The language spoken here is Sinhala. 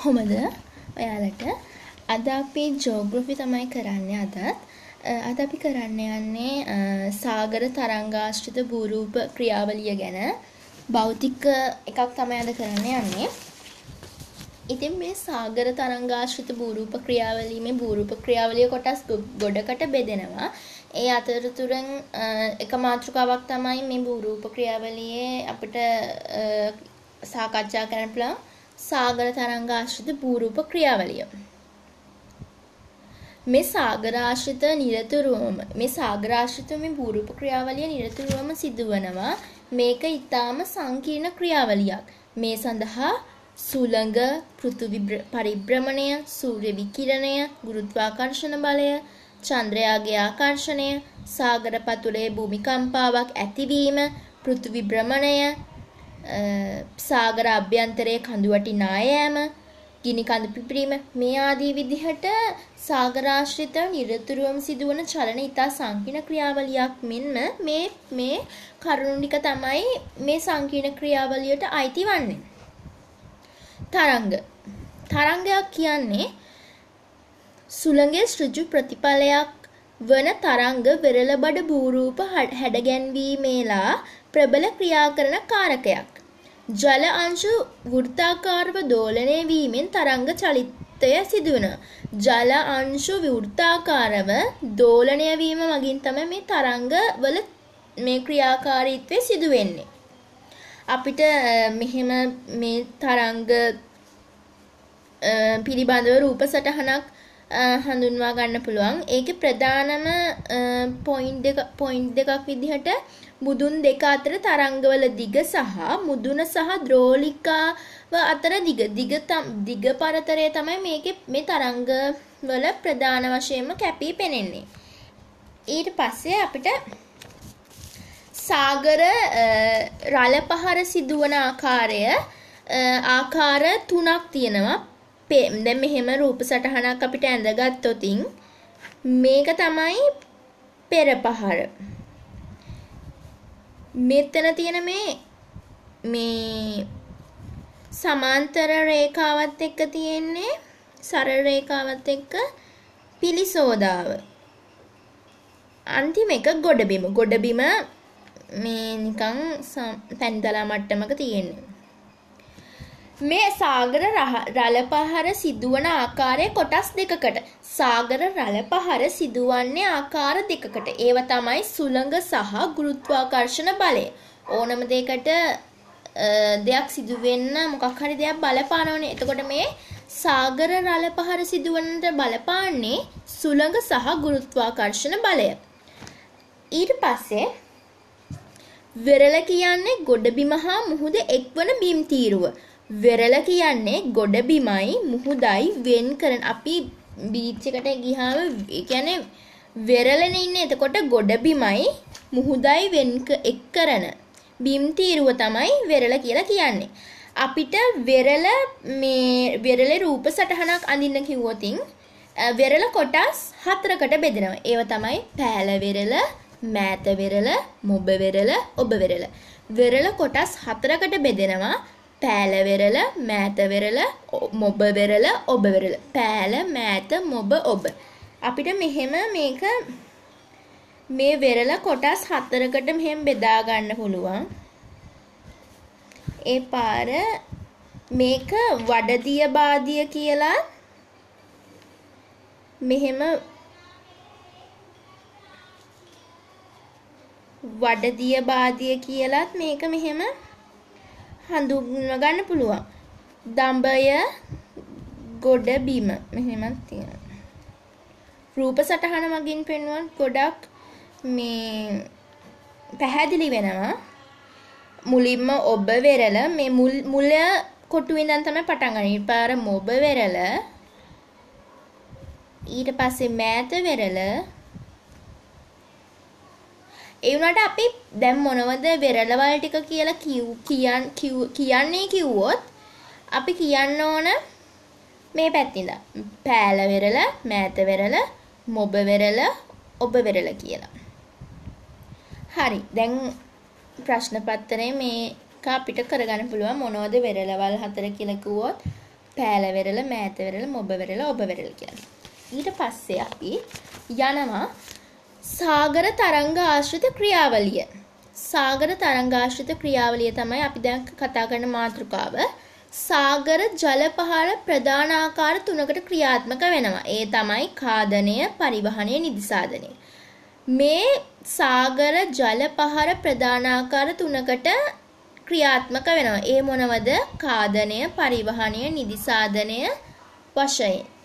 කොහොමද? ඔයාලට. අද අපි ජෝග්‍රෆි තමයි කරන්නේ අදත්. අද අපි කරන්න යන්නේ සාගර තරංගාශ්‍රිත භූරූප ක්‍රියාවලිය ගැන. භෞතික එකක් තමයි අද කරන්න යන්නේ. ඉතින් මේ සාගර තරංගාශ්‍රිත භූරූප ක්‍රියාවලිය මේ භූරූප ක්‍රියාවලිය කොටස් ගොඩකට බෙදෙනවා. ඒ අතරතුරෙන් එක මාතෘකාවක් තමයි මේ භූරූප ක්‍රියාවලියේ අපිට සාකච්ඡා කරන්න පුළුවන්. සාගර තරංගාශ්‍රිත භූරූප ක්‍රියාවලිය. මේ සාගරාශ්‍රිත නිරතුරුවම මේ සාගරාශ්‍රිත මේ භූරූප ක්‍රියාවලිය නිරතුරුවම සිදුවනවා. මේක ඊටාම සංකීර්ණ ක්‍රියාවලියක්. මේ සඳහා සුළඟ, පෘථිවි පරිභ්‍රමණය, සූර්ය විකිරණය, ගුරුත්වාකර්ෂණ බලය, චන්ද්‍රයාගේ ආකර්ෂණය, සාගර පතුලේ භූමිකම්පාවක් ඇතිවීම, පෘථිවි භ්‍රමණය, සාගර අභ්‍යන්තරයේ කඳුවැටි නායෑම ගිනි කඳු පිපිරීම මේ ආදී විදිහට සාගරාශ්‍රිත නිරතුරුවම සිදුවන චලන ඉතා සංකීර්ණ ක්‍රියාවලියක් මෙන්ම මේ මේ කරුණු ටික තමයි මේ සංකීර්ණ ක්‍රියාවලියට අයිති වන්නේ. තරංග තරංගයක් කියන්නේ සුළඟේ ඍජු ප්‍රතිඵලයක් වන තරංග වෙරළබඩ භූරූප හැඩගැන්වීමේලා ප්‍රබල ක්‍රියා කරන කාරකයක්. ජල අංශු වෘත්තාකාරව දෝලනය වීමෙන් තරංග චලිතය සිදුවනවා. ජල අංශු වෘත්තාකාරව දෝලනය වීම මගින් තමයි මේ තරංග වල මේ ක්‍රියාකාරීත්වය සිදු වෙන්නේ. අපිට මෙහෙම මේ තරංග පිළිබඳව රූප සටහනක් හඳුන්වා ගන්න පුළුවන්. ඒකේ ප්‍රධානම පොයින්ට් දෙක පොයින්ට් දෙකක් විදිහට මුදුන් දෙක අතර තරංගවල දිග සහ මුදුන සහ ද්‍රෝලිකාව අතර දිග දිග දිග පරතරය තමයි මේකේ මේ තරංගවල ප්‍රධාන වශයෙන්ම කැපී පෙනෙන්නේ. ඊට පස්සේ අපිට සාගර රළ පහර සිදුවන ආකාරය ආකාර තුනක් තියෙනවා. දැන් මෙහෙම රූප සටහනක් අපිට ඇඳගත්තොතින් මේක තමයි පෙරපහර. මෙතන තියෙන මේ මේ සමාන්තර රේඛාවත් එක්ක තියෙන්නේ සරල රේඛාවත් එක්ක පිලිසෝදාව. අන්තිම එක ගොඩබිම. ගොඩබිම මේ නිකන් පැන්දලා මට්ටමක තියෙන්නේ. මේ සාගර රළ පහර සිදුවන ආකාරය කොටස් දෙකකට. සාගර රළ පහර සිදුවන්නේ ආකාර දෙකකට. ඒව තමයි සුළඟ සහ ගුරුත්වාකර්ෂණ බලය. ඕනම දෙයකට දෙයක් සිදුවෙන්න මොකක් හරි දෙයක් බලපානවනේ. එතකොට මේ සාගර රළ පහර සිදුවන්නට බලපාන්නේ සුළඟ සහ ගුරුත්වාකර්ෂණ බලය. ඊට පස්සේ වෙරළ කියන්නේ ගොඩබිම හා මුහුද එක්වන බිම් තීරුව. වෙරළ කියන්නේ ගොඩබිමයි මුහුදයි වෙන් කරන අපි බීච් එකට ගියාම ඒ කියන්නේ වෙරළනේ ඉන්නේ එතකොට ගොඩබිමයි මුහුදයි වෙන් එක් කරන බිම් තීරුව තමයි වෙරළ කියලා කියන්නේ. අපිට වෙරළ මේ වෙරළේ රූප සටහනක් අඳින්න කිව්වොතින් වෙරළ කොටස් හතරකට බෙදෙනවා. ඒව තමයි පෑල වෙරළ, මෑත වෙරළ, මොබ වෙරළ, ඔබ වෙරළ. වෙරළ කොටස් හතරකට බෙදෙනවා. පෑල වෙරළ, මෑත වෙරළ, මොබ වෙරළ, ඔබ වෙරළ. පෑල, මෑත, මොබ, ඔබ. අපිට මෙහෙම මේක මේ වෙරළ කොටස් හතරකට මෙහෙම බෙදා ගන්න පුළුවන්. ඒ පාර මේක වඩදිය බාදිය කියලා මෙහෙම වඩදිය බාදිය කියලත් මේක මෙහෙම හඳුන්ව ගන්න පුළුවන්. දඹය ගොඩ බිම මෙහෙමත් තියෙනවා. රූප සටහන මගින් පෙන්වුවන් ගොඩක් මේ පැහැදිලි වෙනවා. මුලින්ම ඔබ වෙරළ මේ මුල් මුල කොටුවේ ඉඳන් තමයි පටන් ගන්නේ. ඊපාර මොබ වෙරළ ඊට පස්සේ මෑත වෙරළ ඒ වුණාට අපි දැන් මොනවද වෙරළවල් ටික කියලා කියන් කියන්නේ කිව්වොත් අපි කියන්න ඕන මේ පැත්තිඳ පෑල වෙරළ මෑත වෙරළ මොබ වෙරළ ඔබ වෙරළ කියලා. හරි දැන් ප්‍රශ්න පත්තරේ මේක අපිට කරගන්න පුළුවන් මොනවද වෙරළවල් හතර කියලා කිව්වොත් පෑලවෙරළ මෑතවෙරළ මොබවෙරළ ඔබවෙරළ කියලා. ඊට පස්සේ අපි යනවා සාගර තරංග ආශ්‍රිත ක්‍රියාවලිය. සාගර තරංගාශ්‍රිත ක්‍රියාවලිය තමයි අපි දැන් කතා කරන මාතෘකාව. සාගර ජල පහළ ප්‍රධාන ආකාර තුනකට ක්‍රියාත්මක වෙනවා. ඒ තමයි කාදනය, පරිවහනය, නිදිසාදනය. මේ සාගර ජල පහර ප්‍රධාන ආකාර තුනකට ක්‍රියාත්මක වෙනවා. ඒ මොනවද? කාදනය, පරිවහනය, නිදිසාදනය වශයෙන්.